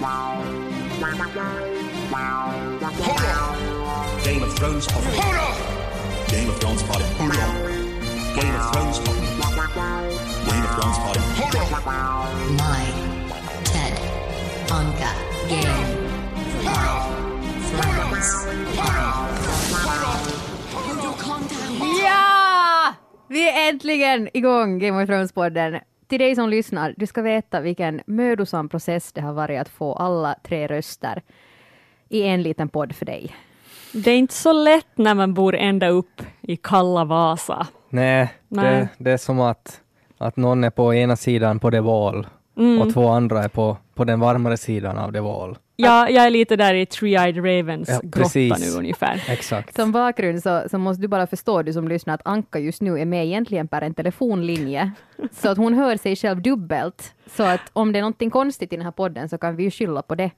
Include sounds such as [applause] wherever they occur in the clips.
Game of Thrones Potty. Game of Thrones Potty. Game of Thrones Potty. Game of Thrones Potty. My Ted Anka Game of Thrones Ja! Vi är äntligen igång, Game of Thrones-podden. Till dig som lyssnar, du ska veta vilken mödosam process det har varit att få alla tre röster i en liten podd för dig. Det är inte så lätt när man bor ända upp i kalla Vasa. Nej, Nej. Det, det är som att, att någon är på ena sidan på det val och två andra är på, på den varmare sidan av det val. Jag, jag är lite där i Three-Eyed Ravens Ja, grotta precis. nu ungefär. Exakt. Som bakgrund så, så måste du bara förstå, du som lyssnar, att Anka just nu är med egentligen per en telefonlinje. [laughs] Så att hon hör sig själv dubbelt. Så att om det är någonting konstigt i den här podden så kan vi ju skylla på det.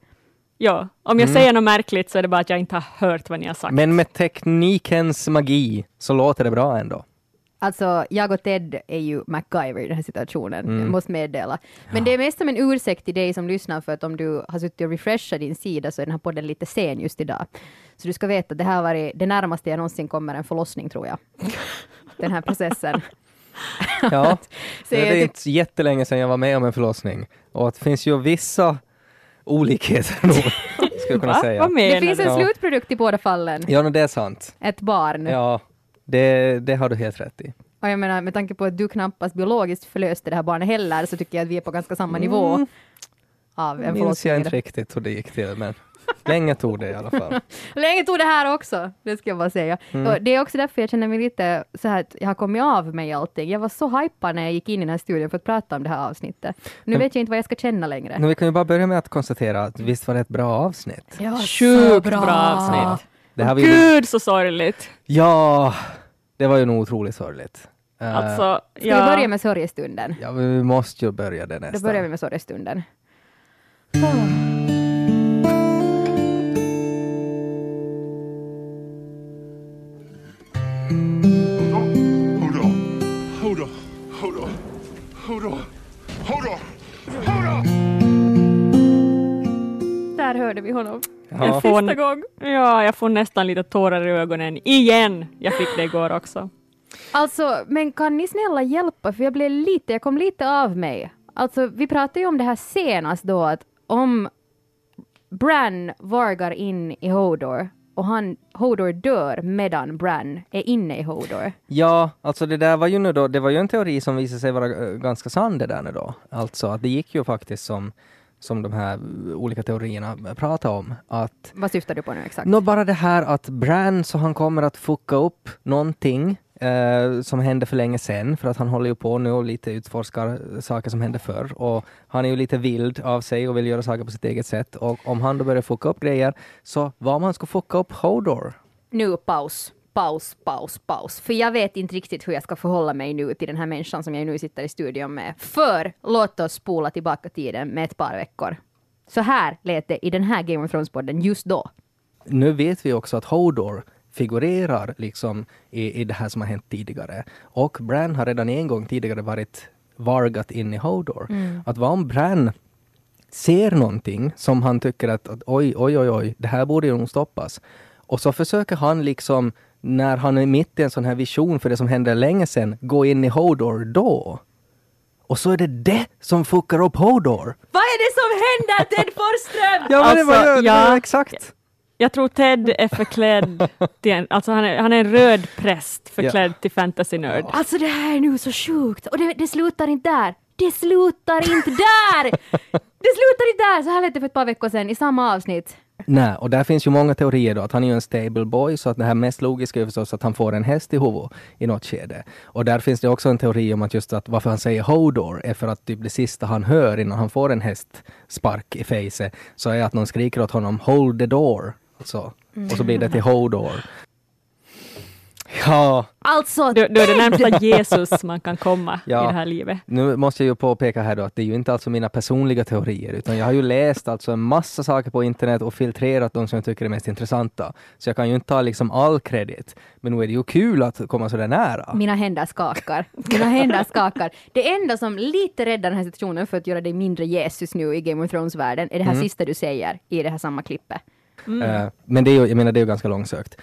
Ja, om jag säger något märkligt så är det bara att jag inte har hört vad ni har sagt. Mm. Men med teknikens magi så låter det bra ändå. Alltså, jag och Ted är ju MacGyver i den här situationen, Mm. jag måste meddela. Men det är mest som en ursäkt till dig som lyssnar för att om du har suttit och refreshat din sida så är den här podden lite sen just idag. Så du ska veta att det här har varit det närmaste jag någonsin kommer en förlossning tror jag. Den här processen. [laughs] Ja, [laughs] det är inte jättelänge sedan jag var med om en förlossning. Och det finns ju vissa olikheter nog, [laughs] skulle jag kunna Va? säga. Vad det menar finns du? en Ja. slutprodukt i båda fallen. Ja, men det är sant. Ett barn. Ja, det, det har du helt rätt i. Och jag menar, med tanke på att du knappast biologiskt förlöste det här barnet heller, så tycker jag att vi är på ganska samma nivå av en Minns jag inte riktigt hur det gick till, men länge tog det i alla fall. [laughs] Länge tog det här också? Det ska jag bara säga. Mm. Och det är också därför jag känner mig lite så här att jag har kommit av mig allting. Jag var så hypad när jag gick in i den här studion för att prata om det här avsnittet. Nu Men- vet jag inte vad jag ska känna längre. Men vi kan ju bara börja med att konstatera att visst var det ett bra avsnitt? Ja, Sjukt bra avsnitt. Det vi Gud så sorgligt. Ja, det var ju nog otroligt sorgligt. Eh, Alltså, Ska vi ja, börja med sorgestunden? Ja, men vi måste ju börja det Då nästan. börjar vi med sorgestunden. Där hörde vi honom. Ja. jag får, Sista gång. ja, jag får nästan lite tårar i ögonen igen. Jag fick det igår också. Alltså, men kan ni snälla hjälpa, för jag blev lite, jag kom lite av mig. Alltså, vi pratade ju om det här senast då, att om Bran vargar in i Hodor och han, Hodor dör medan Bran är inne i Hodor. Ja, alltså det där var ju nu då, det var ju en teori som visade sig vara eh, ganska sann det där nu då. Alltså att det gick ju faktiskt som, som de här olika teorierna pratar om. Att Vad syftar du på nu exakt? Nå bara det här att Bran så han kommer att fucka upp någonting eh, som hände för länge sedan, för att han håller ju på nu och lite utforskar saker som hände förr. Och han är ju lite vild av sig och vill göra saker på sitt eget sätt. Och om han då börjar fucka upp grejer, så vad om han ska fucka upp Hodor? Nu paus, paus, paus, paus. För jag vet inte riktigt hur jag ska förhålla mig nu till den här människan som jag nu sitter i studion med. För låt oss spola tillbaka tiden med ett par veckor. Så här lät det i den här Game of Thrones-podden just då. Nu vet vi också att Hodor figurerar liksom i, i det här som har hänt tidigare. Och Bran har redan en gång tidigare varit vargat in i Hodor. Att vad om Bran ser någonting som han tycker att, att oj, oj, oj, oj, det här borde ju nog stoppas. Och så försöker han liksom, när han är mitt i en sån här vision för det som hände länge sedan, gå in i Hodor då. Och så är det det som fuckar upp Hodor. Vad är det som händer Ted Forsström? Ja, men det var Alltså, ju det var ja. exakt. Jag tror Ted är förklädd till en, alltså han är, han är en röd präst förklädd till fantasy-nörd. Alltså det här är nu så sjukt och det, det slutar inte där. Det slutar inte där! [laughs] Det slutar inte där! Så här lät det för ett par veckor sedan i samma avsnitt. Nej, och där finns ju många teorier då, att han är ju en stable boy, så att det här mest logiska är förstås att han får en häst i huvudet i något skede. Och där finns det också en teori om att just att varför han säger Hodor är för att typ det sista han hör innan han får en hästspark i facet, så är att någon skriker åt honom ”Hold the door”. Så. Och så blir det till Hodor. Ja, Alltså, Du, du är det närmsta Jesus man kan komma Ja. i det här livet. nu måste jag ju påpeka här då att det är ju inte alltså mina personliga teorier, utan jag har ju läst alltså en massa saker på internet och filtrerat de som jag tycker är mest intressanta. Så jag kan ju inte ta liksom all kredit. Men nu är det ju kul att komma så där nära. Mina händer skakar. Mina händer skakar. Det enda som lite räddar den här situationen för att göra dig mindre Jesus nu i Game of Thrones-världen är det här sista du säger i det här samma klippet. Eh, men det är ju, jag menar, det är ju ganska långsökt.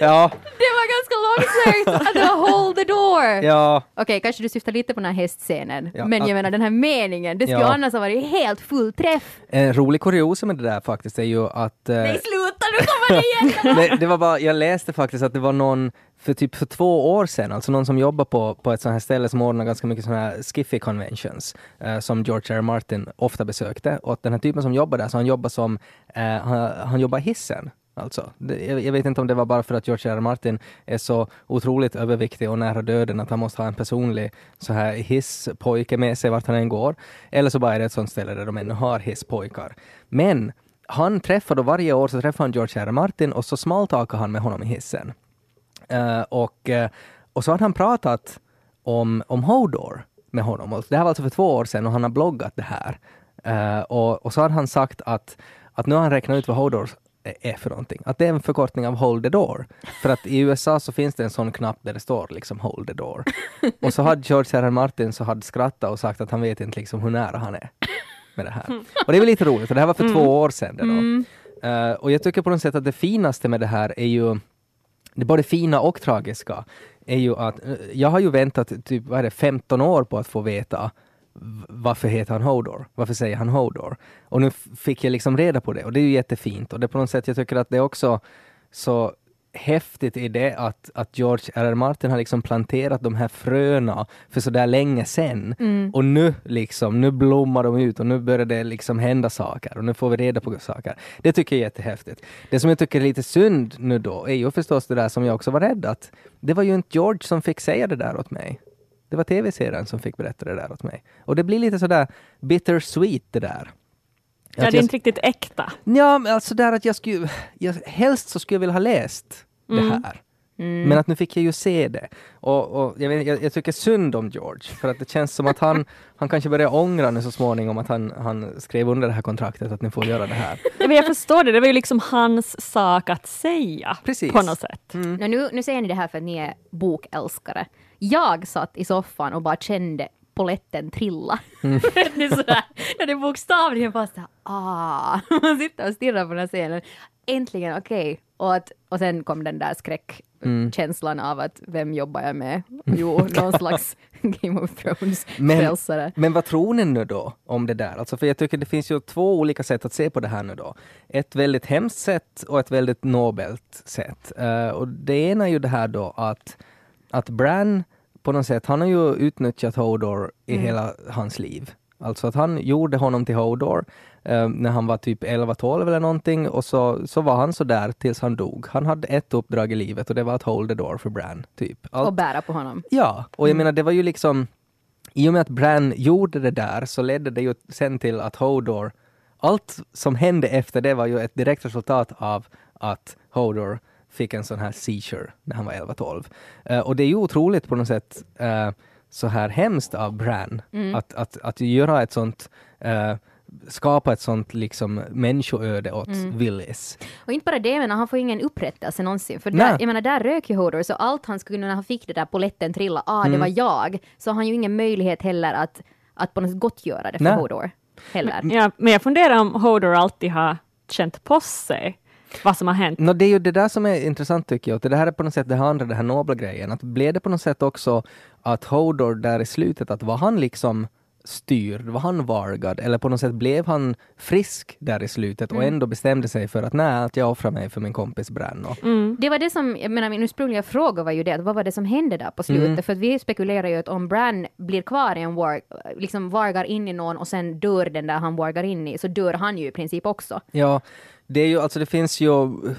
Ja, Det var ganska långsökt att det var hold the door! ja, Okej, kanske du syftar lite på den här hästscenen, Ja, men jag att- menar den här meningen, det skulle Ja. annars ha varit helt full träff. En rolig kuriosa med det där faktiskt är ju att... eh, Nej, sluta nu kommer det igen! [laughs] det, det var bara, jag läste faktiskt att det var någon för typ för två år sedan, alltså någon som jobbar på, på ett sånt här ställe som ordnar ganska mycket sådana här skiffy conventions eh, som George R. R. Martin ofta besökte. Och att den här typen som jobbar där, så han jobbar som, eh, han, han jobbar hissen. Alltså, det, jag, vet inte om det var bara för att George R. R. Martin är så otroligt överviktig och nära döden att han måste ha en personlig så här hisspojke med sig vart han än går. Eller så bara är det ett sånt ställe där de ännu har hisspojkar. Men han träffar då varje år så träffar han George R. R. Martin och så smaltakar han med honom i hissen. Uh, och, uh, och så hade han pratat om, om Hodor med honom. Och det här var alltså för två år sedan och han har bloggat det här. Uh, och, och så hade han sagt att, att nu har han räknat ut vad Hodor är för någonting. Att det är en förkortning av Hold the Door. För att i USA så finns det en sån knapp där det står liksom Hold the Door. Och så hade George R. R. Martin så hade skrattat och sagt att han vet inte liksom hur nära han är med det här. Och det är väl lite roligt, för det här var för två år sedan. Då. Eh, och jag tycker på något sätt att det finaste med det här är ju det både fina och tragiska är ju att eh, jag har ju väntat typ vad är det, 15 år på att få veta varför heter han Hodor? Varför säger han Hodor? Och nu fick jag liksom reda på det och det är ju jättefint och det är på något sätt jag tycker att det är också så häftigt i det att, att George R. R. Martin har liksom planterat de här fröna för så där länge sedan. Och nu liksom, nu blommar de ut och nu börjar det liksom hända saker och nu får vi reda på saker. Det tycker jag är jättehäftigt. Det som jag tycker är lite synd nu då är ju förstås det där som jag också var rädd att det var ju inte George som fick säga det där åt mig. Det var tv-serien som fick berätta det där åt mig. Och det blir lite sådär bittersweet det där. Ja, Att det är jag- inte riktigt äkta. Ja, men alltså där att jag skulle, jag, helst så skulle jag vilja ha läst det här. Men att nu fick jag ju se det. Och, och jag, vet, jag, jag tycker synd om George, för att det känns som att han, [laughs] han kanske börjar ångra nu så småningom att han, han skrev under det här kontraktet att ni får göra det här. [laughs] Ja, men jag förstår det, det var ju liksom hans sak att säga Precis. på något sätt. Nå, nu, nu säger ni det här för att ni är bokälskare. Jag satt i soffan och bara kände poletten trilla. [laughs] det är sådär, när det bokstavligen bara såhär, ah, [laughs] man sitter och stirrar på den här scenen. Äntligen, okej. Och, att, och sen kom den där skräckkänslan av att vem jobbar jag med? Jo, någon slags [laughs] Game of Thrones Men, frälsare. men vad tror ni nu då om det där? Alltså för jag tycker det finns ju två olika sätt att se på det här nu då. Ett väldigt hemskt sätt och ett väldigt nobelt sätt. Eh, och det ena är ju det här då att, att Bran på något sätt, han har ju utnyttjat Hodor i hela hans liv. Alltså att han gjorde honom till Hodor eh, när han var typ 11-12 eller någonting och så, så var han så där tills han dog. Han hade ett uppdrag i livet och det var att hold the door för Bran. Typ. Allt- Och bära på honom. Ja, och jag menar det var ju liksom i och med att Bran gjorde det där så ledde det ju sen till att Hodor allt som hände efter det var ju ett direkt resultat av att Hodor fick en sån här seizure när han var 11-12. Eh, och det är ju otroligt på något sätt eh, så här hemskt av Bran att, att, att göra ett sånt eh, skapa ett sånt liksom människoöde åt Willis. Och inte bara det, men han får ingen upprättelse någonsin. För där, jag menar, där rök ju Hodor, så allt han skulle, när han fick det där poletten trilla, ah, Mm. det var jag, så har han ju ingen möjlighet heller att, att på något sätt gottgöra det för Nej. Hodor. Heller. Ja, men jag funderar om Hodor alltid har känt på sig vad som har hänt. No, det är ju det där som är intressant tycker jag. Och det här är på något sätt det här andra, den här nobla grejen. Att blev det på något sätt också att Hodor där i slutet, att var han liksom styrd, var han vargad eller på något sätt blev han frisk där i slutet och ändå bestämde sig för att nej, att jag offrar mig för min kompis Bran. Och, Det var det som, jag menar min ursprungliga fråga var ju det, att vad var det som hände där på slutet? Mm. För att vi spekulerar ju att om Bran blir kvar i en war, liksom vargar in i någon och sen dör den där han vargar in i, så dör han ju i princip också. Ja, det är ju alltså det finns ju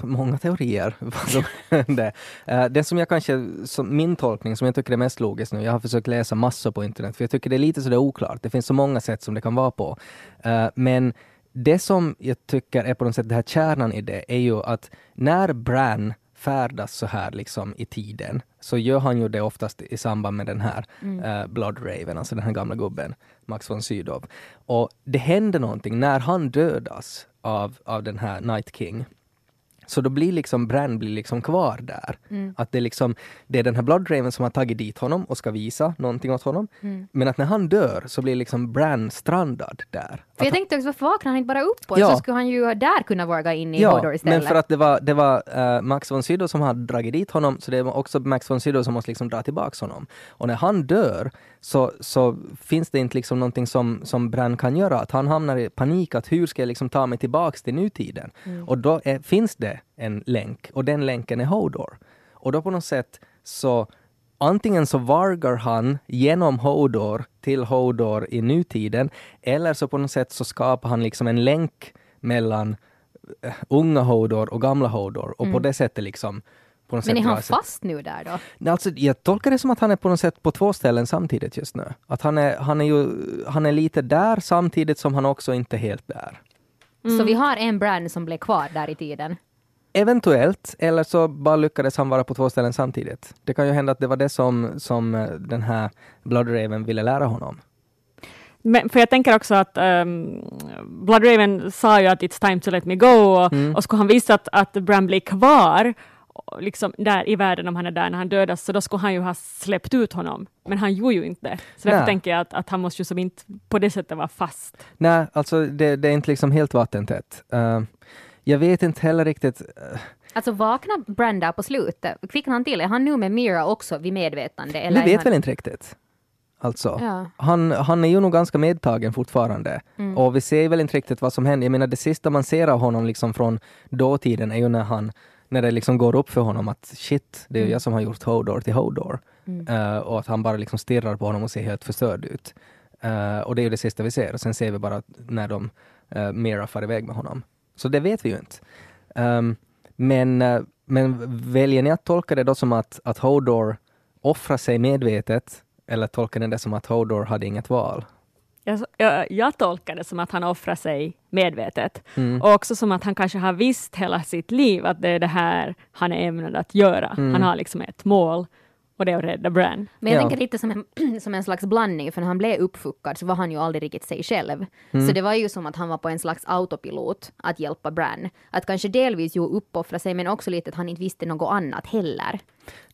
många teorier [laughs] vad som hände. Uh, den som jag kanske, som min tolkning som jag tycker är mest logisk nu, jag har försökt läsa massor på internet för jag tycker det är lite sådär oklart. Det finns så många sätt som det kan vara på. Eh, men det som jag tycker är på något sätt det här kärnan i det är ju att när Bran färdas så här liksom i tiden, så gör han ju det oftast i samband med den här Mm. eh, Blood Raven, alltså den här gamla gubben, Max von Sydow. Och det händer någonting när han dödas av, av den här Night King. Så då blir liksom Bran blir liksom kvar där. Mm. Att det, är liksom, det är den här Blood Raven som har tagit dit honom och ska visa någonting åt honom. Mm. Men att när han dör så blir liksom Bran strandad där. För jag tänkte också, varför vaknar han inte bara upp och Ja. så skulle han ju där kunna våga in i Ja, Hodor istället. men för att det var, det var eh, Max von Sydow som hade dragit dit honom, så det var också Max von Sydow som måste liksom dra tillbaks honom. Och när han dör så, så finns det inte liksom någonting som, som Bran kan göra, att han hamnar i panik, att hur ska jag liksom ta mig tillbaks till nutiden? Mm. Och då är, finns det en länk, och den länken är Hodor. Och då på något sätt så Antingen så vargar han genom Hodor till Hodor i nutiden, eller så på något sätt så skapar han liksom en länk mellan eh, unga Hodor och gamla Hodor och på det sättet liksom på något Mm. men är han fast nu där då? Nej, Alltså, jag tolkar det som att han är på något sätt på två ställen samtidigt just nu. Att han är, han är ju han är lite där samtidigt som han också inte är helt där. Så vi har en brand som blev kvar där i tiden. Eventuellt, eller så bara lyckades han vara på två ställen samtidigt. Det kan ju hända att det var det som, som eh, den här Blood Raven ville lära honom. Men, för jag tänker också att um, Blood Raven sa ju att it's time to let me go och, Mm. och skulle han visa att, att Bran blir kvar liksom där i världen om han är där när han dödas, så då skulle han ju ha släppt ut honom. Men han gjorde ju inte. Så därför Nej. tänker jag att, att han måste ju som inte på det sättet vara fast. Nej, alltså det, det är inte liksom helt vattentätt. Eh, jag vet inte heller riktigt. eh, Alltså vaknar Bran där på slutet? Kvicknar han till? Är han nu med Mira också vid medvetande? Eller vi vet han... väl inte riktigt. Alltså. Ja. Han, han är ju nog ganska medtagen fortfarande. Mm. Och vi ser väl inte riktigt vad som händer. Jag menar det sista man ser av honom liksom från dåtiden är ju när han när det liksom går upp för honom att shit, det är ju Mm. jag som har gjort Hodor till Hodor. Eh, och att han bara liksom stirrar på honom och ser helt förstörd ut. Eh, och det är ju det sista vi ser. Och sen ser vi bara när de uh, Mira far iväg med honom. Så det vet vi ju inte. Ehm, men, eh, men väljer ni att tolka det då som att, att Hodor offrar sig medvetet eller tolkar ni det som att Hodor hade inget val? Jag, jag, jag tolkar det som att han offrar sig medvetet. Mm. Och också som att han kanske har visst hela sitt liv att det är det här han är ämnad att göra. Mm. Han har liksom ett mål och det är att rädda Bran. Men jag Ja. tänker lite som en, [clears throat] som en slags blandning, för när han blev uppfuckad så var han ju aldrig riktigt sig själv. Mm. Så det var ju som att han var på en slags autopilot att hjälpa Bran. Att kanske delvis ju uppoffra sig, men också lite att han inte visste något annat heller.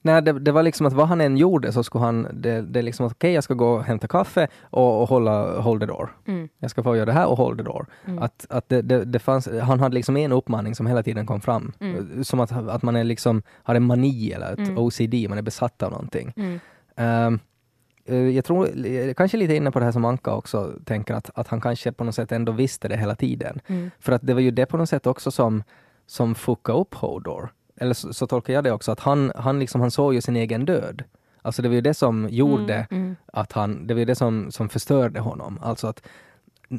Nej, det, det var liksom att vad han än gjorde så skulle han, det, det är liksom att okej, jag ska gå och hämta kaffe och, och hålla hold the door. Mm. Jag ska få göra det här och hold the door. Att, att det, det, det fanns, han hade liksom en uppmaning som hela tiden kom fram. Mm. Som att, att man är liksom, har en mani eller ett OCD, man är besatt av någonting. Mm. Eh, jag tror, är kanske lite inne på det här som Anka också tänker, att, att han kanske på något sätt ändå visste det hela tiden. Mm. För att det var ju det på något sätt också som, som fuckade upp Hodor. Eller så, så tolkar jag det också, att han, han, liksom, han såg ju sin egen död. Alltså det var ju det som gjorde Mm. att han, det var ju det som, som förstörde honom. Alltså att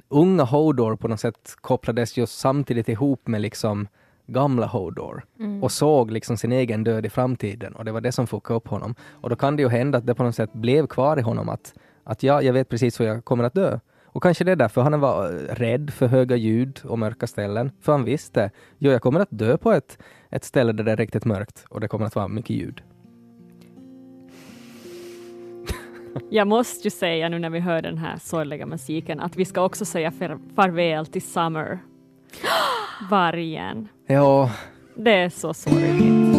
unga Hodor på något sätt kopplades just samtidigt ihop med liksom gamla Hodor Mm. och såg liksom sin egen död i framtiden och det var det som fuckade upp honom. Och då kan det ju hända att det på något sätt blev kvar i honom att, att ja, jag vet precis hur jag kommer att dö. Och kanske det är därför han var eh, rädd för höga ljud och mörka ställen. För han visste, jo jag kommer att dö på ett, ett ställe där det är riktigt mörkt och det kommer att vara mycket ljud. [laughs] Jag måste ju säga nu när vi hör den här sorgliga musiken att vi ska också säga far- farväl till Summer. [gasps] Vargen. Ja, Det är så sorgligt.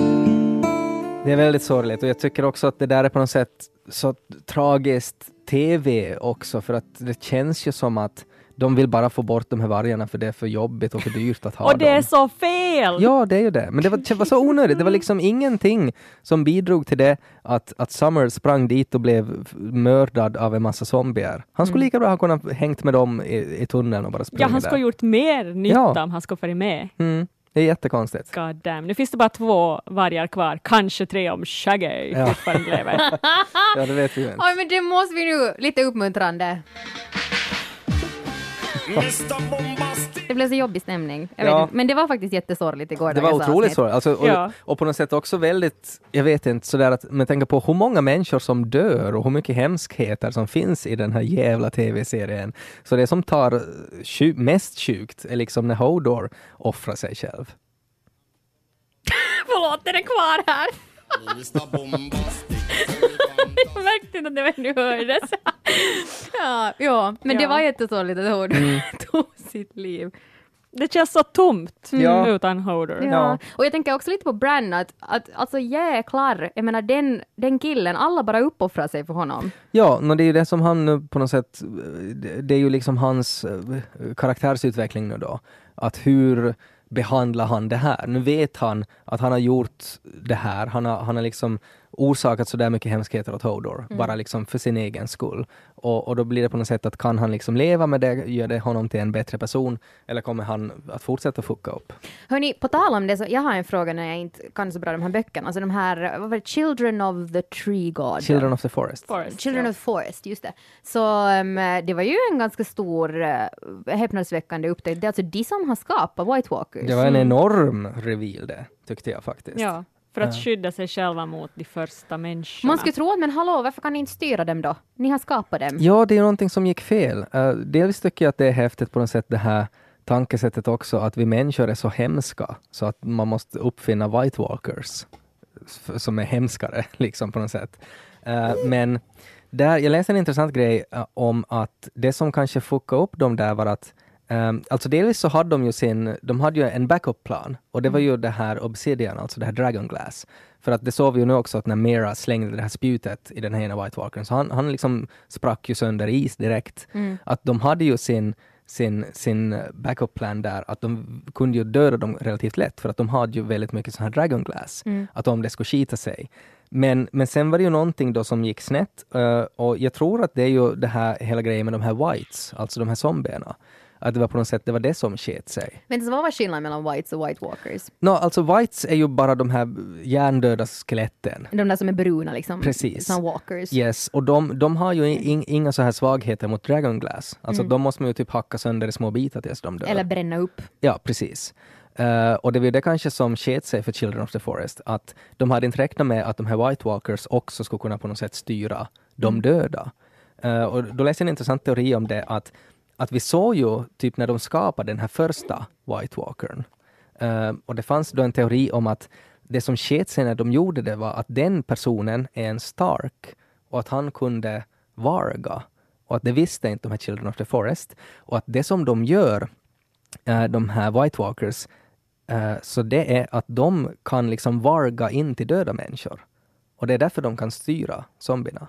Det är väldigt sorgligt och jag tycker också att det där är på något sätt så tragiskt TV också för att det känns ju som att de vill bara få bort de här vargarna för det är för jobbigt och för dyrt att ha Och det dem. är så fel! Ja, det är ju det. Men det var, det var så onödigt. Det var liksom [laughs] ingenting som bidrog till det att, att Summer sprang dit och blev mördad av en massa zombier. Han skulle lika bra ha kunnat hängt med dem i, i tunneln och bara sprungit Ja, han skulle ha gjort mer nytta Ja. om han skulle varit med. Mm, det är jättekonstigt. God damn. Nu finns det bara två vargar kvar, kanske tre om Shaggy Ja. fortfarande lever. [laughs] Ja, det vet vi ju inte. Oj, men det måste vi nu, lite uppmuntrande. Det blev så jobbig stämning. Jag Ja. men det var faktiskt jättesorgligt igår. Det var otroligt sorgligt. Alltså, och, Ja. och på något sätt också väldigt, jag vet inte, sådär att man tänker på hur många människor som dör och hur mycket hemskheter som finns i den här jävla tv-serien. Så det som tar eh, sju, mest sjukt är liksom när Hodor offrar sig själv. [laughs] Förlåt, den är kvar här. Jag [laughs] märkte inte att det ännu hördes. [laughs] ja, ja, men det Ja. var jättesorgligt att hon [laughs] tog sitt liv. Det känns så tomt Ja. utan Hodor. Ja. Och jag tänker också lite på Bran, att, att alltså jäklar, jag menar den, den killen, alla bara uppoffrar sig för honom. Ja, no, det är ju det som han nu på något sätt, det det är ju liksom hans eh, karaktärsutveckling nu då. Att hur behandlar han det här? Nu vet han att han har gjort det här, han har, han har liksom orsakat så där mycket hemskheter åt Hodor, bara liksom för sin egen skull. Och, och då blir det på något sätt att kan han liksom leva med det, gör det honom till en bättre person, eller kommer han att fortsätta fucka upp? Hörni, på tal om det, så jag har en fråga när jag inte kan så bra de här böckerna, alltså de här, vad var det, Children of the Tree God? Children of the Forest. Forest, Children ja. of the Forest, just det. Så um, det var ju en ganska stor uh, häpnadsväckande upptäckt. Det är alltså de som har skapat White Walkers. Det var en enorm reveal det, tyckte jag faktiskt. Ja, för att skydda sig själva mot de första människorna. Man skulle tro att, men hallå, varför kan ni inte styra dem då? Ni har skapat dem. Ja, det är någonting som gick fel. Uh, dels tycker jag att det är häftigt på något sätt det här tankesättet också att vi människor är så hemska så att man måste uppfinna White Walkers som är hemskare [laughs] liksom på något sätt. Uh, men där, jag läste en intressant grej uh, om att det som kanske fuckade upp dem där var att Um, alltså delvis så hade de ju sin, de hade ju en backup-plan och det var ju det här Obsidian, alltså det här Dragon Glass. För att det såg vi ju nu också att när Mera slängde det här spjutet i den här ena White Walkern, så han, han liksom sprack ju sönder is direkt. Att de hade ju sin, sin, sin backup-plan där, att de kunde ju döda dem relativt lätt, för att de hade ju väldigt mycket sån här Dragon Glass. Att om det skulle skita sig. Men, men sen var det ju någonting då som gick snett, eh, och jag tror att det är ju det här hela grejen med de här whites, alltså de här zombierna. Att det var på något sätt, det var det som sket sig. Men så vad var skillnaden mellan Whites och White Walkers? No, alltså whites är ju bara de här hjärndöda skeletten. De där som är bruna liksom. Precis. Som walkers. Yes, och de, de har ju in, inga så här svagheter mot Dragon Glass. Alltså de måste man ju typ hacka sönder i små bitar tills de dör. Eller bränna upp. Ja, precis. Eh, och det var det kanske som sket sig för Children of the Forest, att de hade inte räknat med att de här White Walkers också skulle kunna på något sätt styra de döda. Eh, och då läste jag en intressant teori om det, att, att vi såg ju typ när de skapade den här första White Walkern, Uh, och det fanns då en teori om att det som sket sig när de gjorde det var att den personen är en Stark och att han kunde varga. Och att det visste inte de här Children of the Forest. Och att det som de gör uh, de här White Walkers, uh, så det är att de kan liksom varga in till döda människor. Och det är därför de kan styra zombierna.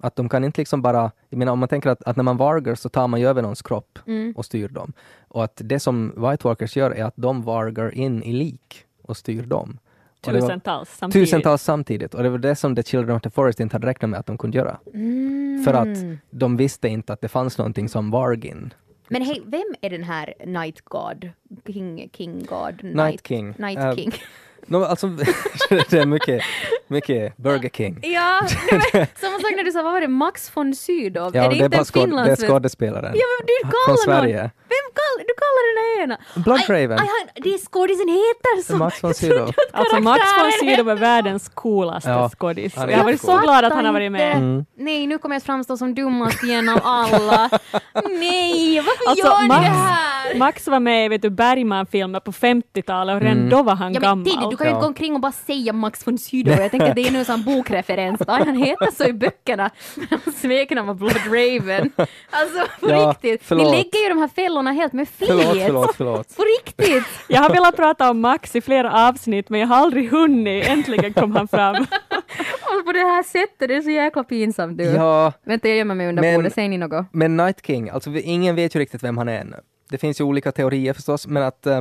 Att de kan inte liksom bara, jag menar om man tänker att, att när man vargar så tar man ju över någons kropp och styr dem. Och att det som White Walkers gör är att de vargar in i lik och styr dem. Tusentals samtidigt. Tusentals samtidigt. Och det var det som The Children of the Forest inte hade räknat med att de kunde göra. För att de visste inte att det fanns någonting som Vargin. Men hej, vem är den här Night God? King, King God? Night King. Night Eh, King. [laughs] No, alltså, [laughs] det är mycket, mycket Burger King. Ja, samma sak när du sa, vad var det, Max von Sydow? Ja, är det det är inte bara en skåd, det är skådespelaren. Ja, men du Från kallar Sverige. någon. Vem kallar, du kallar den här ena? Bloodraven. Aj, aj, det är skådisen heter så. Max von Sydow. Alltså Max von Sydow är världens coolaste Ja, skådis. är Jag har varit så glad att han har varit med. Inte. Nej, nu kommer jag att framstå som dummast igen av alla. [laughs] Nej, varför Alltså, gör ni Max- det här? Max var med i vet du, Bergman-filmer på 50-talet och redan då var han Ja, men gammal. Tiddy, du kan ju inte gå omkring och bara säga Max von Sydow. [laughs] Tänker att det är nu en sån bokreferens. Aj, han heter så i böckerna. Men smeknamn var Blood Raven. Alltså på Ja, riktigt. förlåt. Ni lägger ju de här fällorna helt med flit. Förlåt, förlåt, förlåt. På riktigt. Jag har velat prata om Max i flera avsnitt men jag har aldrig hunnit. Äntligen kom han fram. [laughs] Och på det här sättet, det är så jäkla pinsamt du. Ja, Vänta, jag gömmer mig under Men- bordet. Säger ni något? men Night King, alltså ingen vet ju riktigt vem han är ännu. Det finns ju olika teorier förstås, men att eh,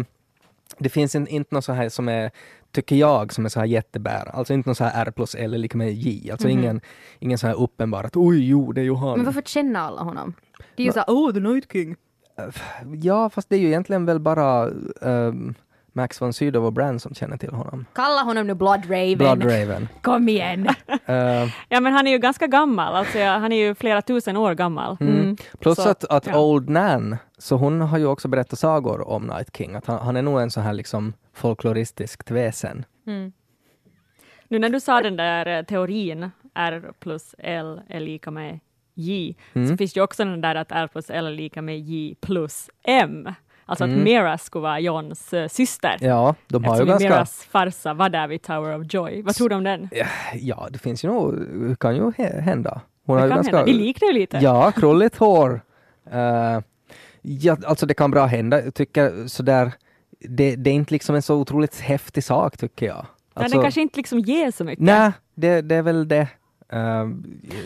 det finns inte något så här som är, tycker jag, som är så här jättebär. Alltså inte något så här R plus L är lika med J. Alltså ingen, ingen så här uppenbar att oj, jo, det är ju han. Men varför känner alla honom? Det är ju såhär, oh the Night King. Ja, fast det är ju egentligen väl bara ehm, Max von Sydow och Brand som känner till honom. Kalla honom nu Blood Raven. Blood Raven. [laughs] Kom igen. [laughs] Eh, Ja men han är ju ganska gammal, alltså jag, han är ju flera tusen år gammal. Mm. plus Så, att, att ja. Old Nan, så hon har ju också berättat sagor om Night King. Att han, han är nog en sån här liksom folkloristisk väsen. Nu när du sa den där eh, teorin R plus L är lika med J, så finns det ju också den där att R plus L är lika med J plus M. Alltså att Mera skulle vara Johns eh, syster. Ja, de har ju Eftersom ganska... Meras farsa var där vid Tower of Joy. Vad tror du om den? Ja, det finns ju nog, kan ju hä- hända. Hon Det har ju kan ganska... hända. Vi liknar ju lite. Ja, krulligt hår. Eh, ja, alltså det kan bra hända. Jag tycker sådär, det, det är inte liksom en så otroligt häftig sak tycker jag. Nej, Alltså, den kanske inte liksom ger så mycket. Nej, det, det är väl det. Eh,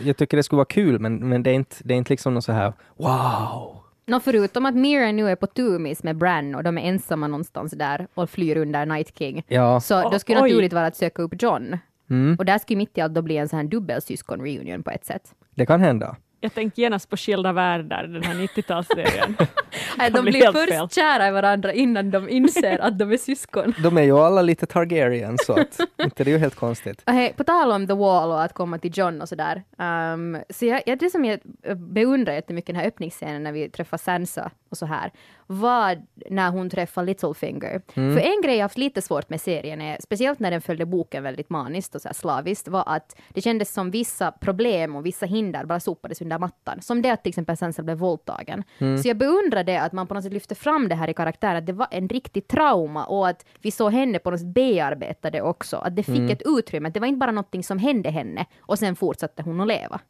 jag tycker det skulle vara kul, men, men det, är inte, det är inte liksom något så här wow. Nå, förutom att Mira nu är på tumis med Bran och de är ensamma någonstans där och flyr under Night King. Ja, Så då skulle Oj. naturligt vara att söka upp John. mm, Och där skulle mitt i allt då bli en sån här dubbelsyskon-reunion på ett sätt. det kan hända. Jag tänkte genast på Skilda världar, den här 90-talsserien. [laughs] Nej, de blir först fel. kära i varandra innan de inser att de är syskon. De är ju alla lite Targaryen så att inte det är ju helt konstigt. [laughs] Hej, på tal om The Wall och att komma till John och sådär. Um, så jag, jag, det som jag beundrar jättemycket den här öppningsscenen när vi träffar Sansa och så här, var när hon träffar Littlefinger. För en grej jag haft lite svårt med serien, är, speciellt när den följde boken väldigt maniskt och så slaviskt, var att det kändes som vissa problem och vissa hinder bara sopades under mattan. Som det att till exempel Sansa blev våldtagen. Så jag beundrar det att man på något sätt lyfte fram det här i karaktären, att det var en riktig trauma och att vi såg henne på något sätt bearbeta det också. Att det fick ett utrymme, att det var inte bara någonting som hände henne och sen fortsatte hon att leva.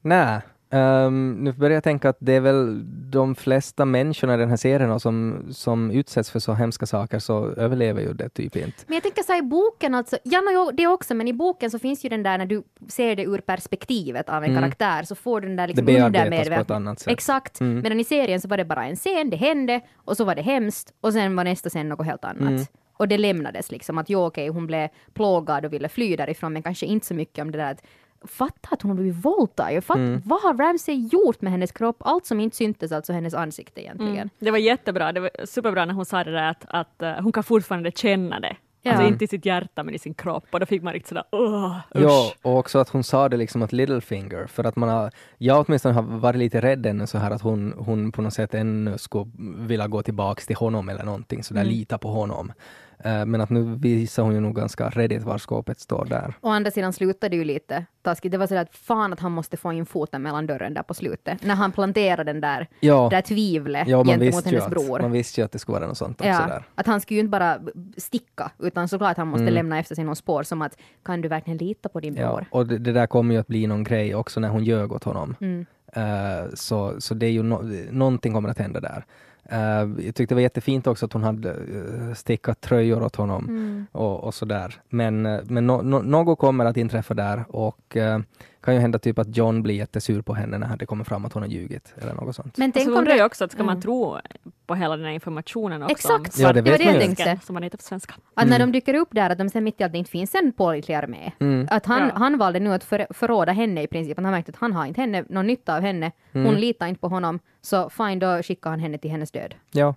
Nej, ehm, nu börjar jag tänka att det är väl de flesta människorna i den här serien som, som utsätts för så hemska saker så överlever ju det typ inte. Men jag tänker så här i boken, alltså, ja no, det också, men i boken så finns ju den där när du ser det ur perspektivet av en karaktär så får du den där liksom bearbetas undermedvetna- på ett annat sätt. Exakt, medan i serien så var det bara en scen, det hände och så var det hemskt och sen var nästa scen något helt annat. Och det lämnades liksom att jo okej, hon blev plågad och ville fly därifrån men kanske inte så mycket om det där att Fatta att hon har blivit våldtagen. Fatt, Vad har Ramsay gjort med hennes kropp? Allt som inte syntes, alltså hennes ansikte egentligen. Mm. Det var jättebra, det var superbra när hon sa det där att, att eh, hon kan fortfarande känna det. Ja. Alltså inte i sitt hjärta men i sin kropp och då fick man riktigt sådär uh, Ja, och också att hon sa det liksom åt Littlefinger, för att man har, jag åtminstone har varit lite rädd ännu så här att hon, hon på något sätt ännu skulle vilja gå tillbaks till honom eller någonting, så där lita på honom. Eh, men att nu visar hon ju nog ganska redigt var skåpet står där. Å andra sidan slutade det ju lite taskigt. Det var sådär att fan att han måste få in foten mellan dörren där på slutet. När han planterade den där, Ja, där tvivlet ja gentemot hennes att, bror. man visste ju att det skulle vara något sånt också Ja, där. att han skulle ju inte bara sticka, utan såklart han måste Mm. lämna efter sig någon spår som att kan du verkligen lita på din Ja, bror? och det, det där kommer ju att bli någon grej också när hon ljög åt honom. Mm. Eh, så, så det är ju no, någonting kommer att hända där. Eh, jag tyckte det var jättefint också att hon hade uh, stickat tröjor åt honom Mm. och, och sådär. Men, eh, men no, no, något kommer att inträffa där och uh, kan ju hända typ att John blir jättesur på henne när det kommer fram att hon har ljugit eller något sånt. Men tänk så om undrar jag det, också att ska Mm. man tro på hela den här informationen också? Exakt. om Ja, det vet det var det jag tänkte. Som man heter på svenska. att när de dyker upp där, att de sen mitt i allt inte finns en pålitlig armé. Mm. Att han, Ja. han valde nu att för, förråda henne i princip. Han har märkt att han har inte henne, någon nytta av henne. Mm. Hon litar inte på honom. Så fine, då skickar han henne till hennes död. Ja.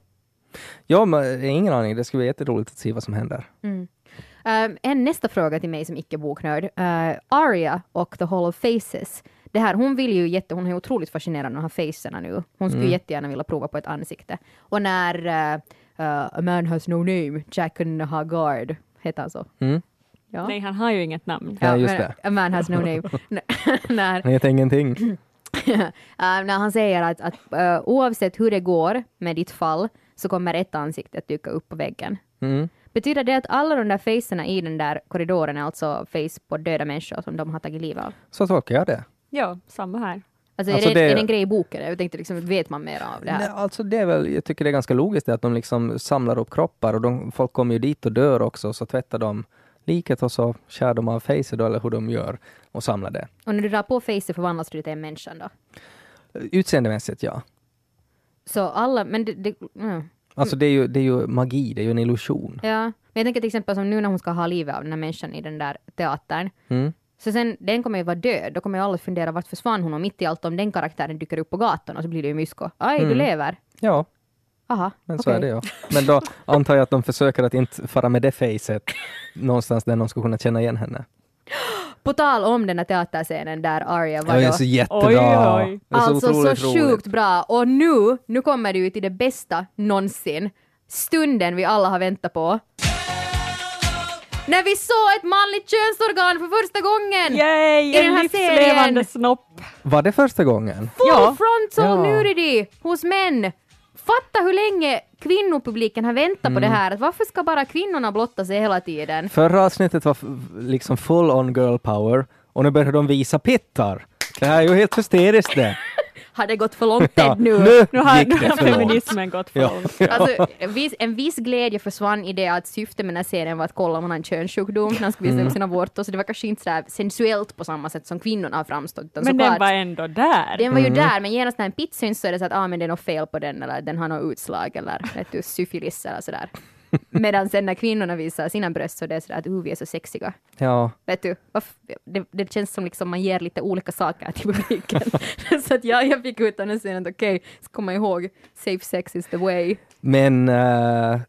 Ja, men ingen aning. Det skulle vara jätteroligt att se vad som händer. Um, en nästa fråga till mig som icke-boknörd. Uh, Arya och The Hall of Faces. Det här, hon vill ju jätte, hon är otroligt fascinerad av de här facerna nu. Hon skulle jättegärna vilja prova på ett ansikte. Och när uh, uh, A man has no name, Jaqen Haggard, heter han så? Mm. Ja. Nej, han har ju inget namn. Ja, just men det. A man has no name. [laughs] [laughs] När, Han heter ingenting. uh, [laughs] när han säger att, att uh, oavsett hur det går med ditt fall så kommer ett ansikte att dyka upp på väggen. Mm. Betyder det att alla de där facerna i den där korridoren är alltså face på döda människor som de har tagit livet av? Så tolkar jag det. Ja, samma här. Alltså, Alltså är, det, det- är det en grej i boken? Jag tänkte liksom, vet man mer av det här? Nej, alltså det är väl, jag tycker det är ganska logiskt det att de liksom samlar upp kroppar och de, folk kommer ju dit och dör också så tvättar de liket och så skär de av facet eller hur de gör och samlar det. Och när du drar på facet förvandlas du till en människa då? Utseendemässigt ja. Så alla, men det, det mm. Alltså det är, ju, det är ju magi, det är ju en illusion. ja. Men jag tänker till exempel som nu när hon ska ha livet av den här människan i den där teatern. Mm. Så sen, den kommer ju vara död. Då kommer ju alla fundera vart försvann hon och mitt i allt om den karaktären dyker upp på gatan och så blir det ju mysko. Aj, du Mm. lever. Ja, Aha, men så är det ja. Men då antar jag att de försöker att inte fara med det facet någonstans där någon ska kunna känna igen henne. [gasps] [gasps] På tal om den här teaterscenen där Arya var då. så jättebra! Oj, oj. Det är så Alltså så otroligt sjukt bra. Och nu, nu kommer det ju till det bästa någonsin. Stunden vi alla har väntat på. När vi såg ett manligt könsorgan för första gången! Yay! I den En här livslevande serien. snopp. Var det första gången? Full Ja. frontal Ja. nudity hos män! Fatta hur länge kvinnopubliken har väntat på Mm. det här. Att Varför ska bara kvinnorna blotta sig hela tiden? Förra avsnittet var liksom full on girl power och nu börjar de visa pittar. Det här är ju helt hysteriskt det. Har det gått för långt [laughs] Ja, nu? Nu har, nu har feminismen gått för Ja. långt. Alltså, en, viss, en viss glädje försvann i det att syftet med den här serien var att kolla om han har en könssjukdom när han skulle Mm. visa upp sina vårtor, så det var kanske inte så här sensuellt på samma sätt som kvinnorna har framstått. Utan Men den såklart- var ändå där. den var Mm. ju där, men genast när en pitt syns så är det så att ah, men det är något fel på den eller den har något utslag eller vet du, syfilis eller sådär. [laughs] Medan sen när kvinnorna visar sina bröst så är det sådär att uh, vi är så sexiga. Ja, Vet du, det, det känns som liksom man ger lite olika saker till publiken. [laughs] [laughs] så att jag, jag fick ut den scenen att okej, ska komma ihåg, safe sex is the way. men uh,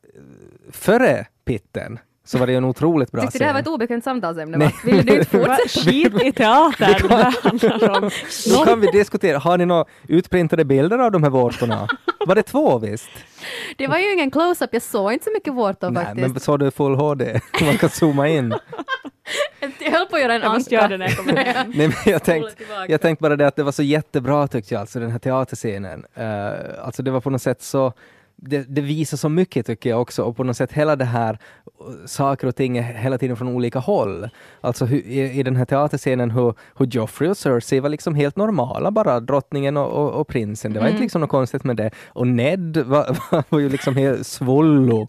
före pitten så var det en otroligt bra Tyckte du det här var scen. ett obekvämt samtalsämne? Nej. va? Vill du inte [laughs] fortsätta? Skit i teatern, här handlar om. Nu kan vi diskutera, har ni några utprintade bilder av de här vårtorna? Var det två visst? Det var ju ingen close-up, jag såg inte så mycket vårtor Nej, faktiskt. men såg du full HD? [laughs] Man kan zooma in. [laughs] Jag höll på att göra en Jag måste anka. göra det när jag kommer hem. Nej, men jag tänkte jag tänkte bara det att det var så jättebra tyckte jag, alltså den här teaterscenen. Uh, alltså det var på något sätt så det, det visar så mycket tycker jag också och på något sätt hela det här uh, saker och ting hela tiden från olika håll. Alltså hur, i, i den här teaterscenen hur, hur Joffrey och Cersei var liksom helt normala bara, drottningen och, och, och prinsen. Det var inte liksom något konstigt med det. Och Ned [laughs] var, var ju liksom helt svullo.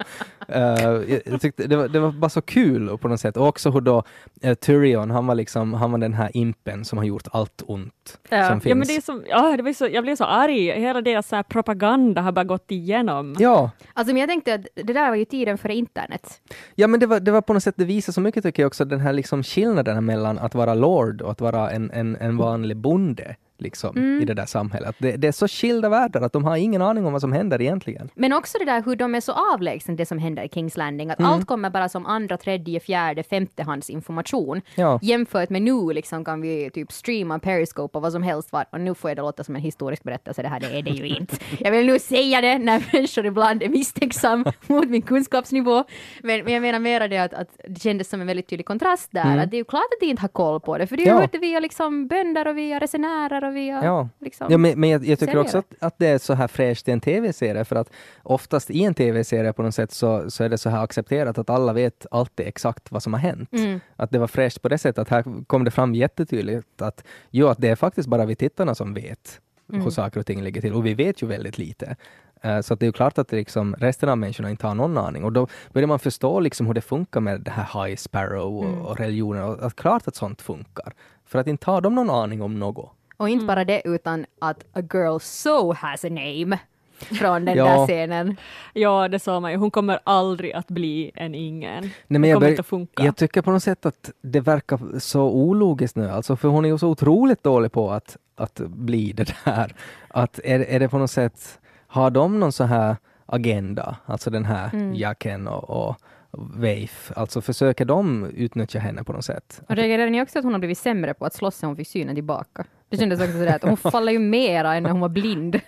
Uh, jag, tyckte det var, det var bara så kul på något sätt. Och också hur då uh, Tyrion, han var liksom, han var den här impen som har gjort allt ont Ja. som Ja, finns. men det är som, ja, det var så, jag blev så arg. Hela deras så här propaganda har bara gått igenom. Ja, Alltså men jag tänkte att det där var ju tiden före internet. ja men det var, det var på något sätt, det visar så mycket tycker jag också, den här liksom skillnaden mellan att vara lord och att vara en, en, en vanlig bonde liksom, Mm. i det där samhället. Det, det är så skilda världar att de har ingen aning om vad som händer egentligen. Men också det där hur de är så avlägset det som händer i Kings Landing. Att allt kommer bara som andra, tredje, fjärde, femtehands information. Ja. Jämfört med nu liksom kan vi typ streama Periscope och vad som helst var. Och nu får jag det låta som en historisk berättelse, det här det är det ju inte. [laughs] Jag vill nu säga det när människor ibland är misstänksam [laughs] mot min kunskapsnivå. Men, men jag menar mera det att, att det kändes som en väldigt tydlig kontrast där. Att det är ju klart att de inte har koll på det, för det Mm. Ja. har hört det via liksom bönder och via resenärer och via Ja. liksom... Ja, men, men jag, jag tycker också att, att det är så här fräscht i en tv-serie, för att oftast i en tv-serie på något sätt så, så är det så här accepterat att alla vet alltid exakt vad som har hänt. Mm. Att det var fräscht på det sättet att här kom det fram jättetydligt att jo, att det är faktiskt bara vi tittarna som vet Mm. hur saker och ting ligger till och vi vet ju väldigt lite. Eh, Så att det är ju klart att liksom resten av människorna inte har någon aning och då börjar man förstå liksom hur det funkar med det här High Sparrow och, Mm. och religionen och att klart att sånt funkar. För att inte har de någon aning om något. Och inte bara det, utan att a girl so has a name från den [laughs] Ja. där scenen. Ja, det sa man ju. Hon kommer aldrig att bli en ingen. Nej, det men jag, kommer bör- inte att funka. jag tycker på något sätt att det verkar så ologiskt nu, alltså för hon är ju så otroligt dålig på att, att bli det där. Att är, är det på något sätt, har de någon så här agenda, alltså den här Mm. Jacken och, och Veif, alltså försöker de utnyttja henne på något sätt? Och reagerade ni också att hon har blivit sämre på att slåss sen hon fick synen tillbaka? Det kändes också sådär att hon [laughs] faller ju mera än när hon var blind.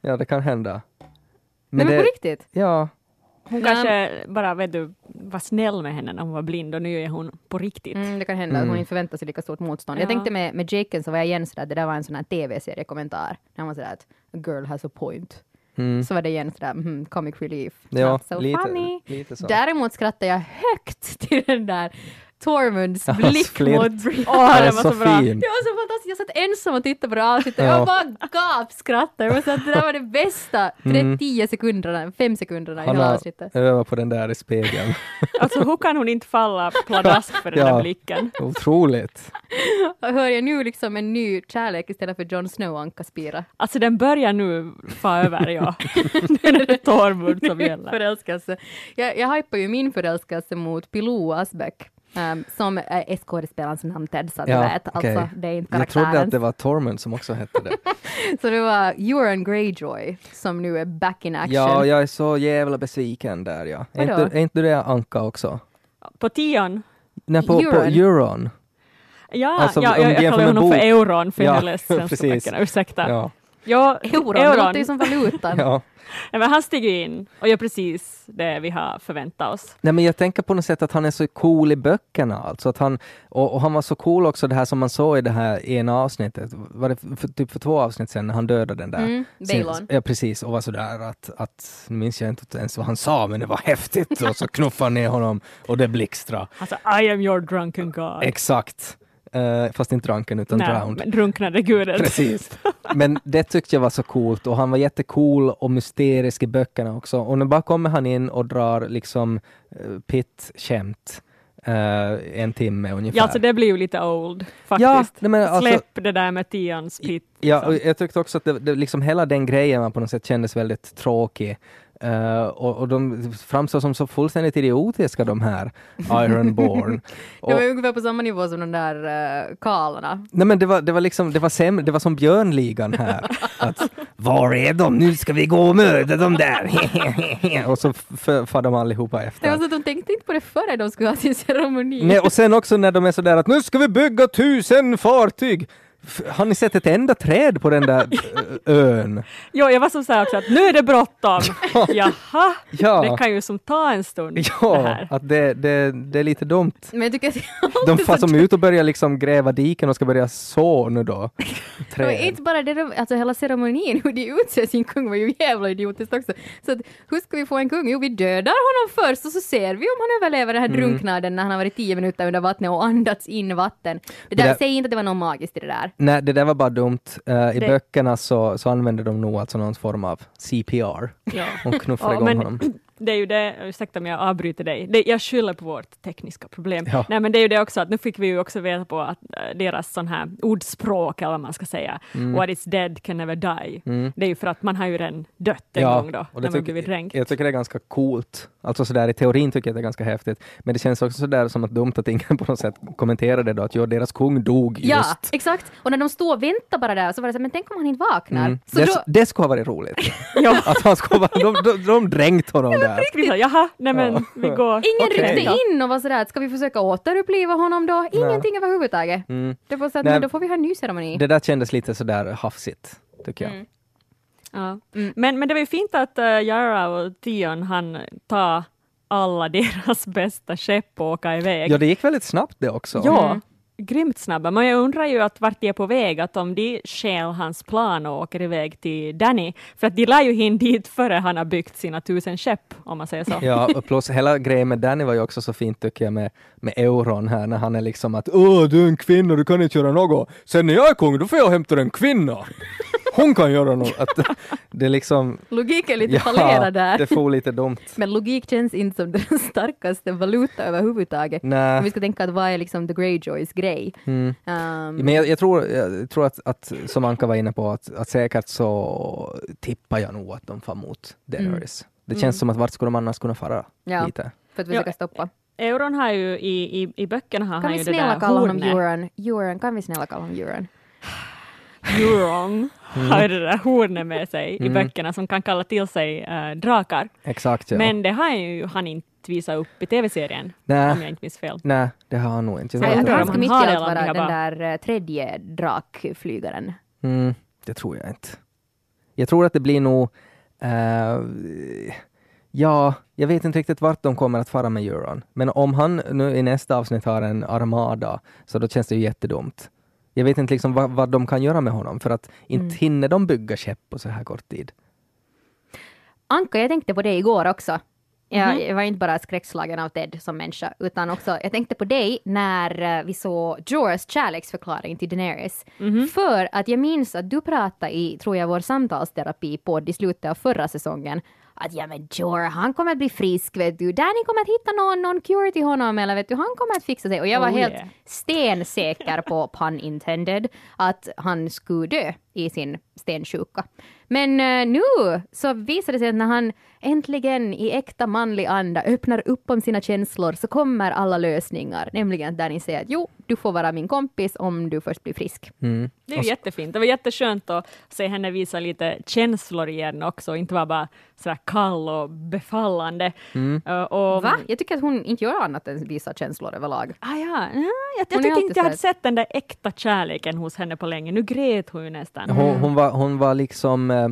Ja, det kan hända. Men, men på riktigt? ja, Hon kanske bara vet du, var snäll med henne när hon var blind och nu är hon på riktigt. Mm, det kan hända att hon Mm. inte förväntar sig lika stort motstånd. Ja. Jag tänkte med, med Jaken så var jag igen sådär, det där var en sån här tv-seriekommentar. När han var sådär att a girl has a point. Mm. Så var det igen sådär, mm, comic relief. ja Not so lite, funny. lite. Däremot skrattade jag högt [laughs] till den där Tormunds Hans blick flirt. mot Brienne. Åh, Han är det var så, så bra. fin. Det var så fantastiskt, jag satt ensam och tittade på det avsnittet. Ja. Jag bara gapskrattade. Jag att det där var det bästa Mm. 10 sekunderna, 5 sekunderna i Han hela avsnittet. övat på den där i spegeln. [laughs] Alltså hur kan hon inte falla pladask för den Ja. där blicken? Otroligt. Och [laughs] hör jag nu liksom en ny kärlek istället för Jon Snow Anka Spira. Alltså den börjar nu få över, ja. [laughs] nu är det Tormund som gäller. Förälskelse. Jag, jag hypar ju min förälskelse mot Pilou Asbäck. Um, som är skådespelarens namn Ted, så att du vet. okej. Alltså, det är inte Jag trodde karaktären. att det var Tormund som också hette det. [laughs] Så det var Euron Greyjoy som nu är back in action. Ja, jag är så jävla besviken där ja. Är inte, är inte det Anka också? På tion? Nej, på Euron. på Euron. Ja, Alltså, ja jag, jag kallar honom för euron för Ja, jag läste [laughs] svenska precis. böckerna, ursäkta. Ja. Ja, Euron, det låter ju som valutan. [laughs] Ja. Nej, men han stiger in och gör precis det vi har förväntat oss. Nej, men jag tänker på något sätt att han är så cool i böckerna. Alltså att han, och, och han var så cool också det här som man såg i det här ena avsnittet, var det för, typ för två avsnitt sedan när han dödade den där. Mm, sin- Balon. Ja precis, och var sådär att, att, nu minns jag inte ens vad han sa men det var häftigt och så knuffade han ner honom och det blixtra. Alltså, I am your drunken god. Exakt. Eh, fast inte drunken utan Nej, drowned. men drunknade guden. Precis. [laughs] Men det tyckte jag var så coolt och han var jättecool och mysterisk i böckerna också. Och nu bara kommer han in och drar liksom uh, pitt-skämt eh, en timme ungefär. Ja, alltså det blir ju lite old faktiskt. Ja, men alltså- Släpp det där med Tions pit. Ja, liksom. jag tyckte också att det, det, liksom hela den grejen var på något sätt kändes väldigt tråkig. Eh, och, och de framstår som så fullständigt idiotiska de här Ironborn. [laughs] och, Det var ungefär på samma nivå som de där uh, kalarna. nej men det var, det var liksom, det var sämre, det var som Björnligan här. [laughs] att, var är de? Nu ska vi gå och möta dem där. [laughs] och så far de allihopa efter. var så att de tänkte inte på det före de skulle ha sin ceremoni. Nej, och sen också när de är sådär att nu ska vi bygga tusen fartyg. Har ni sett ett enda träd på den där [laughs] ön? Jo, jag var som såhär också att nu är det bråttom. [laughs] Jaha, Ja. det kan ju som ta en stund. det Ja, här. att det, det, det är lite dumt. Men jag tycker att De far som ut och börjar liksom gräva diken och ska börja så nu då. [laughs] Det Träd. inte bara det, de- alltså hela ceremonin, hur de utser sin kung var ju jävla idiotiskt också. Så att, hur ska vi få en kung? Jo, vi dödar honom först och så ser vi om han överlever den här Mm. drunknaden när han har varit tio minuter under vattnet och andats in vatten. Det där, där- Säg inte att det var något magiskt i det där. Nej, det där var bara dumt. Eh, I Det- böckerna så, så använder de nog alltså någon form av CPR. Ja. De knuffar Ja, igång men honom. Det är ju det, ursäkta om jag avbryter dig, det, jag skyller på vårt tekniska problem. Ja. Nej men det är ju det också att nu fick vi ju också veta på att äh, deras sån här ordspråk eller vad man ska säga, Mm. what is dead can never die. Det är ju för att man har ju redan dött en gång då, och när det man blivit dränkt. jag tycker det är ganska coolt. Alltså sådär i teorin tycker jag det är ganska häftigt. Men det känns också sådär som att dumt att ingen [laughs] på något sätt kommenterade då att jo, deras kung dog Ja, just. exakt. Och när de stod och väntade bara där så var det så men tänk om han inte vaknar. Mm. Så det, då, det skulle ha varit roligt. [laughs] Ja. att han skulle vara, de, de, de dränkt honom där. Vi sa, jaha, nej men Ja. vi går. ingen Okej. ryckte in och var sådär, att ska vi försöka återuppliva honom då? Ingenting överhuvudtaget. Mm. Det var så att, Nej. men då får vi ha en ny ceremoni. Det där kändes lite sådär hafsigt, tycker jag. Mm. Ja. Mm. Men, men det var ju fint att uh, Yara och Tion han ta alla [laughs] deras bästa skepp och åka iväg. Ja, det gick väldigt snabbt det också. Ja, Mm. Grymt snabba. Men jag undrar ju att vart de är på väg, att om de stjäl hans plan och åker iväg till Danny, för att de lär ju hin dit före han har byggt sina tusen skepp, om man säger så. Ja, och plus hela grejen med Danny var ju också så fint tycker jag med, med euron här när han är liksom att Åh, du är en kvinna, du kan inte göra något. Sen när jag är kung, då får jag hämta en kvinna. [laughs] Hon kan göra något. Att [laughs] det är liksom, Logik är lite fallerad där. det får lite dumt. [laughs] Men logik känns inte som den [laughs] starkaste valuta överhuvudtaget. Om vi ska tänka att vad är liksom the Greyjoys grej? Mm. Um, Men jag, jag tror, jag tror att, att, som Anka var inne på, att, att säkert så tippar jag nog att de far mot Daenerys. Det känns Mm. som att vart skulle de annars kunna fara? Ja. Lite. för att försöka Ja. stoppa. Euron har ju i, i, i böckerna har Kan han vi ju det snälla där kalla honom hornet. Euron? Euron, kan vi snälla kalla honom Euron? Euron har ju det där hornet med sig i Mm. böckerna som kan kalla till sig äh, drakar. Exakt ja. Men det har ju han inte visat upp i tv-serien, Nej. om jag inte minns fel. Nej, det har han nog inte. Jag om han ska mitt i har allt vara har den där eh, tredje drakflygaren. Mm, det tror jag inte. Jag tror att det blir nog... eh, ja, jag vet inte riktigt vart de kommer att fara med Euron. Men om han nu i nästa avsnitt har en armada, så då känns det ju jättedumt. Jag vet inte liksom vad, vad de kan göra med honom, för att inte Mm. hinner de bygga skepp på så här kort tid. Anka, jag tänkte på det igår också. Jag, Mhm. jag var inte bara skräckslagen av Ted som människa, utan också jag tänkte på dig när eh, vi såg Jorahs kärleksförklaring till Daenerys. Mhm. För att jag minns att du pratade i, tror jag, vår samtalsterapi på i slutet av förra säsongen att ja men Jorah, han kommer att bli frisk vet du. Danny kommer att hitta någon, någon cure till honom eller vet du, han kommer att fixa sig. Och jag var Oh, helt yeah. stensäker på, pun intended, att han skulle dö i sin stensjuka. Men eh, nu så visar det sig att när han äntligen i äkta manlig anda öppnar upp om sina känslor så kommer alla lösningar. Nämligen att Danny säger att jo, du får vara min kompis om du först blir frisk. Mm. Det är ju jättefint. Det var jätteskönt att se henne visa lite känslor igen också, inte vara bara sådär kall och befallande. Mm. Uh, och, Va? Jag tycker att hon inte gör annat än visa känslor överlag. Ah, ja. ja, jag jag är tyckte inte jag hade sett den där äkta kärleken hos henne på länge. Nu grät hon ju nästan. Hon, hon, var, hon var liksom eh,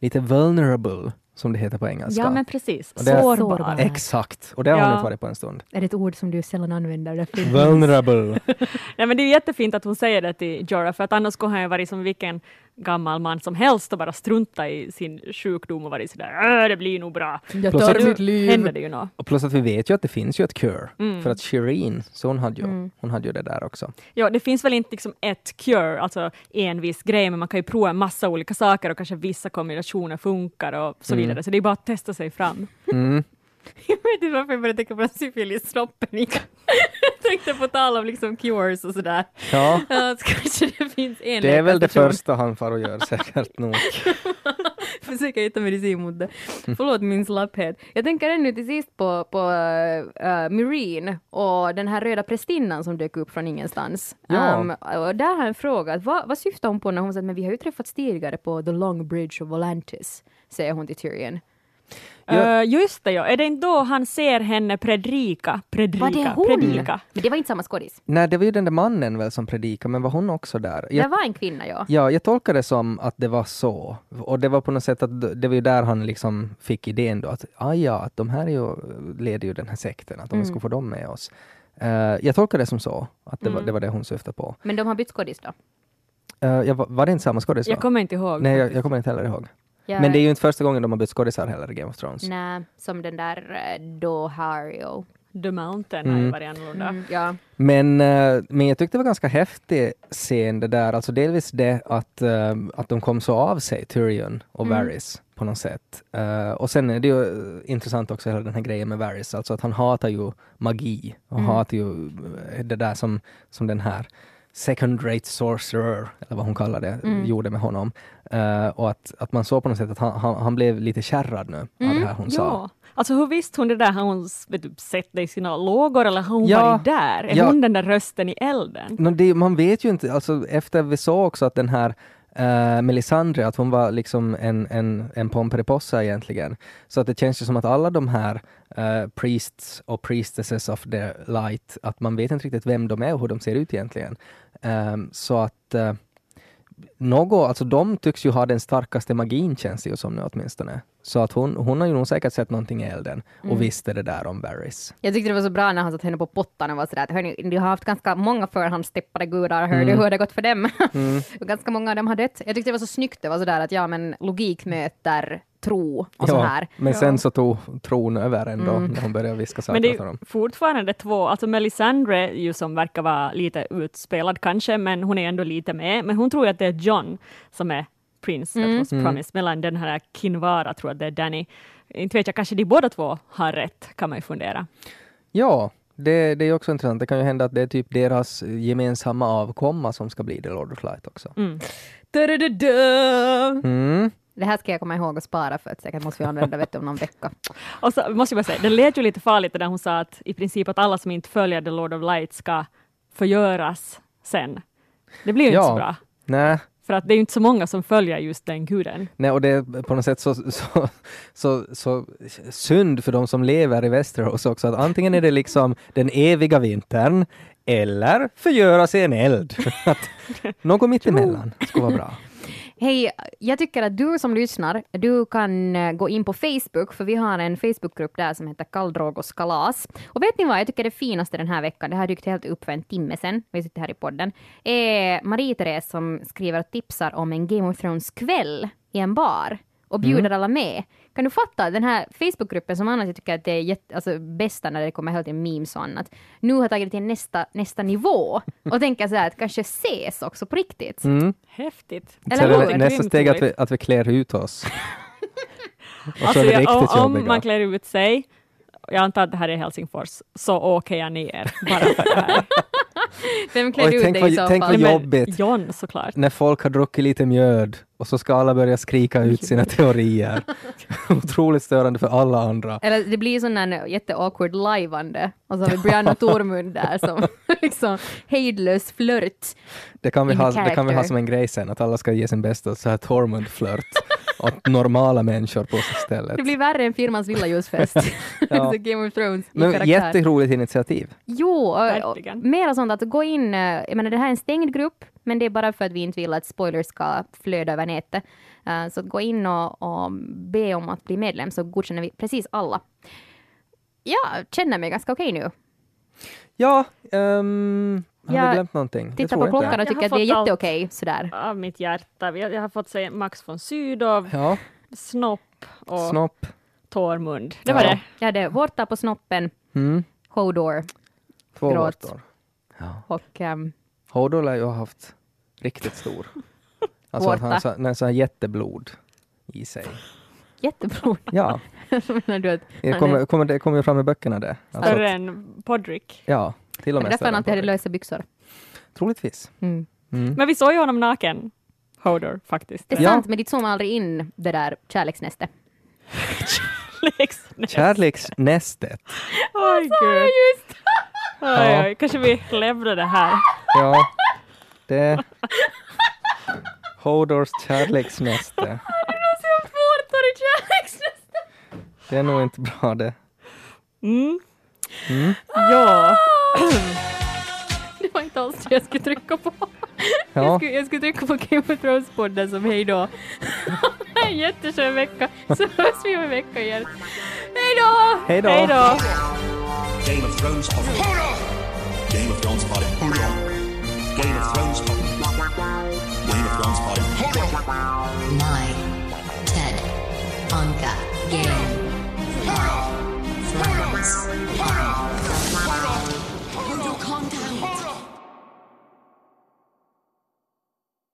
lite vulnerable, som det heter på engelska. Ja, men precis. Och det Sårbar. Exakt, och det har Ja. hon inte varit på en stund. Är det ett ord som du sällan använder? Vulnerable. [laughs] Nej, men det är jättefint att hon säger det till Jorah, för att annars skulle han ju varit som vilken gammal man som helst och bara strunta i sin sjukdom och varit sådär "Äh, det blir nog bra. Jag Plus tar att- mitt liv. händer det ju något. Och plus att vi vet ju att det finns ju ett cure. Mm. För att Shireen, så hon hade ju, Mm. hon hade ju det där också. Ja, det finns väl inte liksom ett cure, alltså en viss grej, men man kan ju prova en massa olika saker och kanske vissa kombinationer funkar och så Mm. vidare. Så det är bara att testa sig fram. Mm. [laughs] Jag vet inte varför jag började tänka på syfilissnoppen tänkte på tal om liksom cures och sådär. Ja, så kanske det finns en det är väl det första han far och gör säkert nog. [laughs] Försöka hitta medicin mot det. Förlåt min slapphet. Jag tänker ännu till sist på, på uh, Marine och den här röda prästinnan som dök upp från ingenstans. Ja. Um, och där har jag en fråga. att Vad, vad syftar hon på när hon säger att vi har ju träffats tidigare på The Long Bridge of Volantis, säger hon till Tyrion. Ja. Eh, just det, ja. Är det inte då han ser henne predika? predika Var det hon? Predika. Men det var inte samma skådis. Nej, det var ju den där mannen väl som predikade, men var hon också där? Jag, Det var en kvinna, ja. Ja, jag tolkar det som att det var så. Och det var på något sätt att det var ju där han liksom fick idén då att ah, ja, att de här är ju, leder ju den här sekten, att om vi skulle få dem med oss. Eh, jag tolkar det som så, att det, var, det var det hon syftade på. Men de har bytt skådis då. Uh, jag, var- det inte samma skådis? Jag kommer inte ihåg. Nej, jag, jag kommer inte heller ihåg. Ja, Men det är ju inte första gången de har bytt skådisar heller i Game of Thrones. Nej, som den där uh, Dohario. The Mountain har ju Mm. varit annorlunda. Mm, ja. Men, eh, men jag tyckte det var ganska häftig scen det där, alltså delvis det att, eh, att de kom så av sig, Tyrion och Mm. Varys på något sätt. Eh, och sen är det ju eh, intressant också hela den här grejen med Varys, alltså att han hatar ju magi och Mm. hatar ju eh, det där som, som den här second rate sorcerer, eller vad hon kallar det, Mm. gjorde med honom. Eh, och att, att man såg på något sätt att han, han, han blev lite kärrad nu av Mm. det här hon sa. Ja, alltså hur visste hon det där? Har hon du, sett det i sina lågor eller har hon Ja. varit där? Är Ja. hon den där rösten i elden? Nå, det, man vet ju inte, alltså efter vi såg också att den här uh, Melisandre, att hon var liksom en, en, en pomperipossa egentligen. Så att det känns ju som att alla de här uh, priests och priestesses of the light, att man vet inte riktigt vem de är och hur de ser ut egentligen. Ehm, så att uh, något, alltså de tycks ju ha den starkaste magin känns det ju som nu åtminstone. Så att hon, hon har ju nog säkert sett någonting i elden och visste det där om Varys. Jag tyckte det var så bra när han satt henne på pottan och var sådär att hörni, ni har haft ganska många förhandstippade gudar, hör du Mm. hur har det gått för dem? [laughs] Och ganska många av dem har dött. Jag tyckte det var så snyggt, det var sådär att ja men logik möter tro och så här. men sen så tog tron över ändå när hon började viska saker Men det är fortfarande två, alltså Melisandre ju som verkar vara lite utspelad kanske, men hon är ändå lite med. Men hon tror ju att det är John som är Prince that was promised, medan den här Kinvara tror att det är Danny. Inte vet jag, kanske de båda två har rätt, kan man ju fundera. Ja, det, det är också intressant. Det kan ju hända att det är typ deras gemensamma avkomma som ska bli The Lord of Light också. Mm. Da-da-da-da! Mm. Det här ska jag komma ihåg och spara för att säkert måste vi använda det vet du, om någon vecka. [laughs] Och så måste jag bara säga, det lät ju lite farligt där hon sa att i princip att alla som inte följer The Lord of Light ska förgöras sen. Det blir ju inte Ja. så bra. Nej, För att det är ju inte så många som följer just den guden. nej, och det är på något sätt så, så, så, så synd för de som lever i Västerås också, att antingen är det liksom den eviga vintern eller förgöras i en eld. [laughs] Att något mittemellan skulle vara bra. Hej, jag tycker att du som lyssnar, du kan eh, gå in på Facebook, för vi har en Facebookgrupp där som heter Kalldrogos kalas. Och vet ni vad, jag tycker det finaste den här veckan, det här dykt helt upp för en timme sedan, vi sitter här i podden, är Marie-Therese som skriver och tipsar om en Game of Thrones-kväll i en bar och bjuder alla med. Kan du fatta den här Facebookgruppen som annars jag tycker att det är jätte, alltså, bästa när det kommer hela tiden memes och annat, nu har tagit det till nästa, nästa nivå och tänker så här att kanske ses också på riktigt. Mm. Häftigt. Eller Så är det hur? nästa steg att vi, att vi klär ut oss. [laughs] Och så Alltså, är om, om man klär ut sig, jag antar att det här är Helsingfors, så åker jag ner bara för det här. [laughs] [laughs] Vem klär Oj, ut tänk dig i så tänk vad jobbigt. John såklart. när folk har druckit lite mjöd och så ska alla börja skrika ut sina teorier. [laughs] Otroligt störande för alla andra. Eller det blir sån där jätteawkward lajvande och så har vi [laughs] Brianna Tormund där som liksom hejdlös flört. Det kan, vi ha, det kan vi ha som en grej sen, att alla ska ge sin bästa så här Tormund-flört. Åt normala människor på stället. Det blir värre än firmans villaljusfest. Ja. [laughs] Game of Thrones Men jätteroligt initiativ. Jo, Verkligen. mera sånt att gå in, eh, jag menar det här är en stängd grupp, men det är bara för att vi inte vill att spoilers ska flöda över nätet. Eh, så att gå in och, och be om att bli medlem så godkänner vi precis alla. Jag känner mig ganska okej nu. Ja, ehm, har Jag vi glömt någonting? Jag Tittar tror på klockan inte. och Jag tycker har att vi är jätteokej sådär. Av mitt hjärta. Jag, jag har fått se Max von Sydow, Ja, Snopp och snopp. Tårmund. Det var Ja. det. Jag hade vårta på snoppen, Mm, Hodor två Gråt. vårtor. Ja. och um, Hodor lär ju ha haft riktigt stor. [laughs] Alltså att han Vårta. sa- nej, så här jätteblod i sig. jätteblod. Ja, [laughs] menar du att det han kommer, är- kommer, det kommer ju fram i böckerna det. Alltså, Större att- än Podrick. ja, till och det är med därför han alltid hade lösa byxor. Troligtvis. Mm. Mm. Men vi såg ju honom naken. Hodor faktiskt. Det är Ja. sant, men de zoomar aldrig in det där kärleksnästet. Liksom. [laughs] Kärleksnästet. Oj, gud. Just Oj, oj. Kanske vi lämnar det här. Ja, det... Hodors kärleksnäste. Vårtor i kärleksnästet! Det är nog inte bra det. Mm. Mm. Ja. Det var inte alls det jag skulle trycka på. Jag, Ja, skulle, jag skulle trycka på Game of Thrones-podden som hej då. [laughs] en jätteskön vecka, så hörs vi om en vecka igen. Hej då! hej då. Hej då. Game of Thrones Pod. Game of Thrones Pod. Game of Thrones Pod. Game of Thrones Pod. My TED Anka Game of